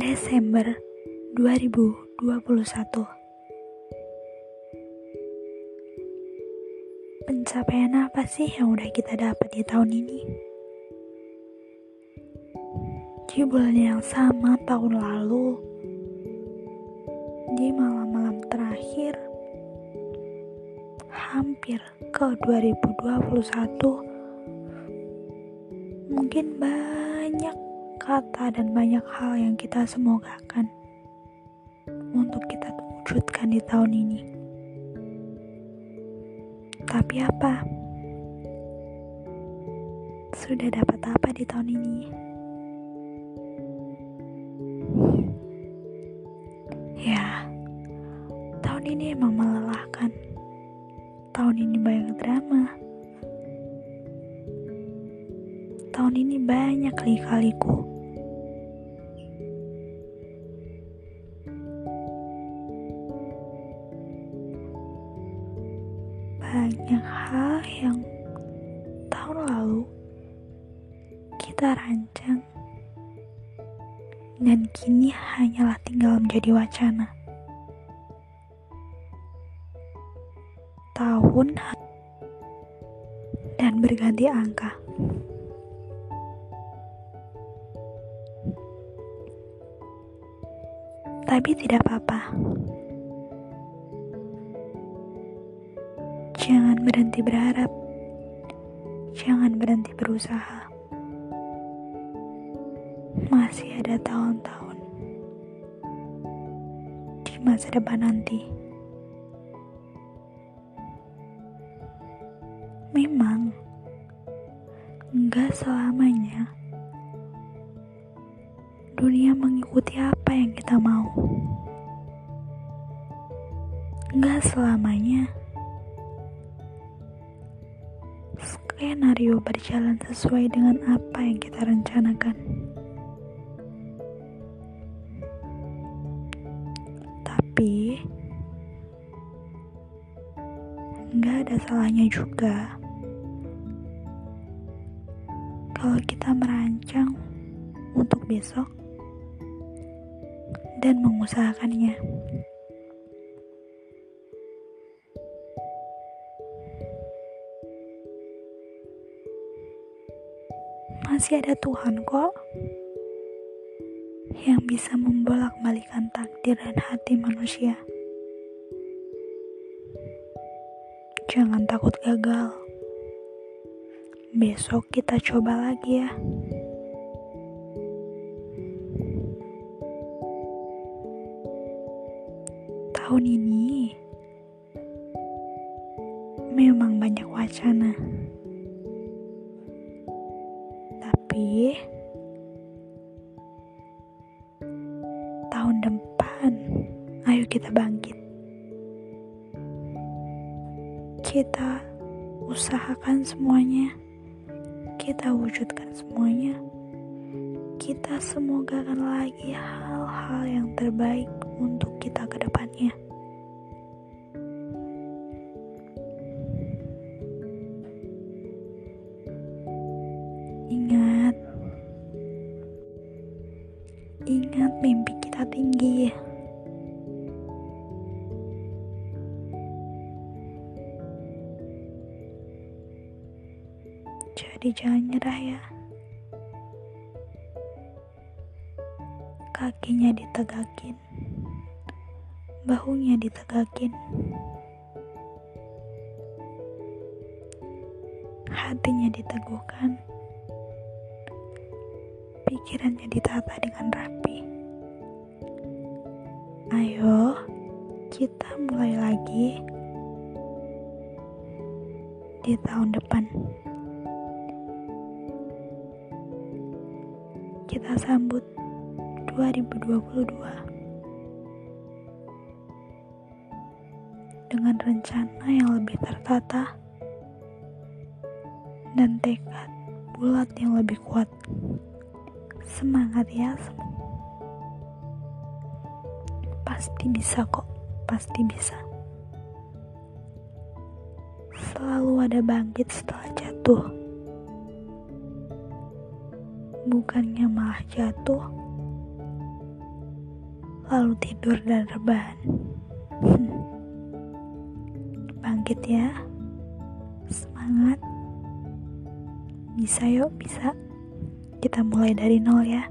Desember 2021 Pencapaian apa sih yang udah kita dapat di tahun ini? Di bulan yang sama tahun lalu. Di malam-malam terakhir Hampir ke 2021 Mungkin banyak kata dan banyak hal yang kita semogakan untuk kita wujudkan di tahun ini. Tapi apa? Sudah dapat apa di tahun ini? Ya, tahun ini emang melelahkan. Tahun ini banyak drama. Tahun ini banyak lika-liku. Banyak hal yang tahun lalu kita rancang dan kini hanyalah tinggal menjadi wacana. Tahun dan berganti angka. Tapi tidak apa-apa. Jangan berhenti berharap. Jangan berhenti berusaha. Masih ada tahun-tahun di masa depan nanti. Memang enggak selamanya dunia mengikuti apa yang kita mau. Enggak selamanya skenario berjalan sesuai dengan apa yang kita rencanakan. Tapi, nggak ada salahnya juga kalau kita merancang untuk besok dan mengusahakannya. Masih ada Tuhan kok yang bisa membolak-balikan takdir dan hati manusia. Jangan takut gagal. Besok kita coba lagi ya. Tahun ini memang banyak wacana. Tapi tahun depan, ayo kita bangkit. Kita usahakan semuanya. Kita wujudkan semuanya. Kita semogakan lagi hal-hal yang terbaik untuk kita ke depannya. Ingat, ingat mimpi kita tinggi. Jadi jangan nyerah ya. Kakinya ditegakin, bahunya ditegakin, hatinya diteguhkan pikirannya ditata dengan rapi. Ayo, kita mulai lagi di tahun depan. Kita sambut 2022 dengan rencana yang lebih tertata dan tekad bulat yang lebih kuat. Semangat ya. Pasti bisa kok, pasti bisa. Selalu ada bangkit setelah jatuh. Bukannya malah jatuh, lalu tidur dan rebahan. Bangkit ya, semangat, bisa yuk, bisa. Kita mulai dari nol ya.